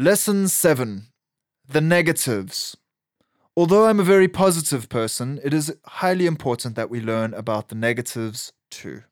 Lesson 7 The Negatives. Although I'm a very positive person, it is highly important that we learn about the negatives too.